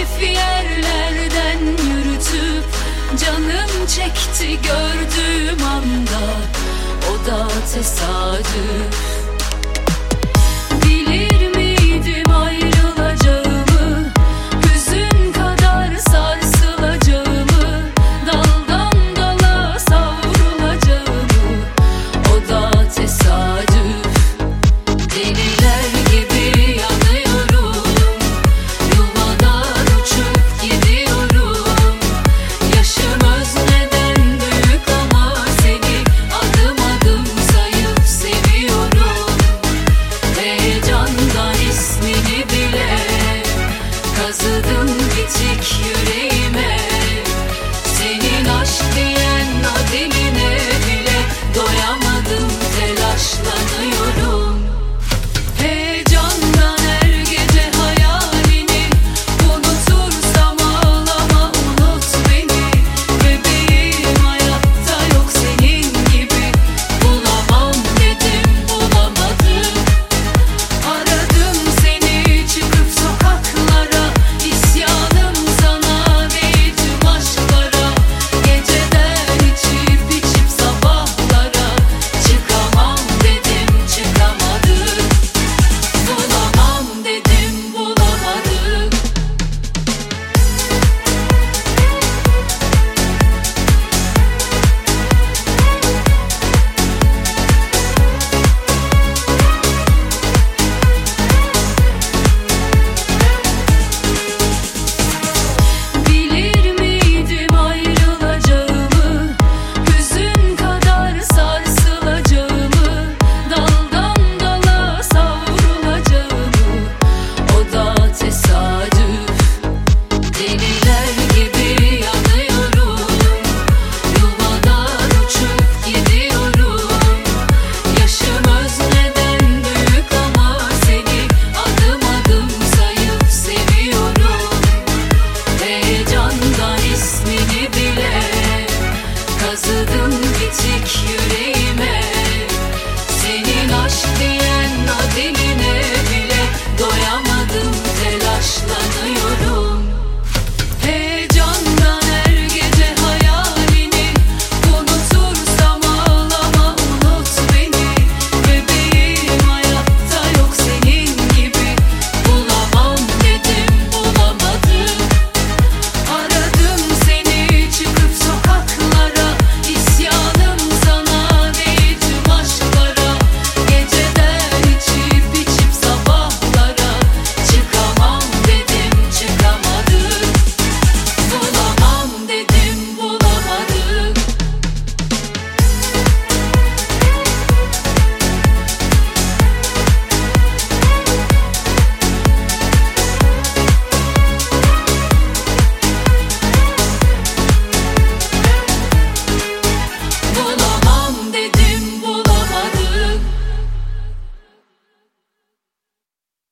Muhtelif yerlerden yürütüp Canım çekti gördüğüm anda. O da tesadüf.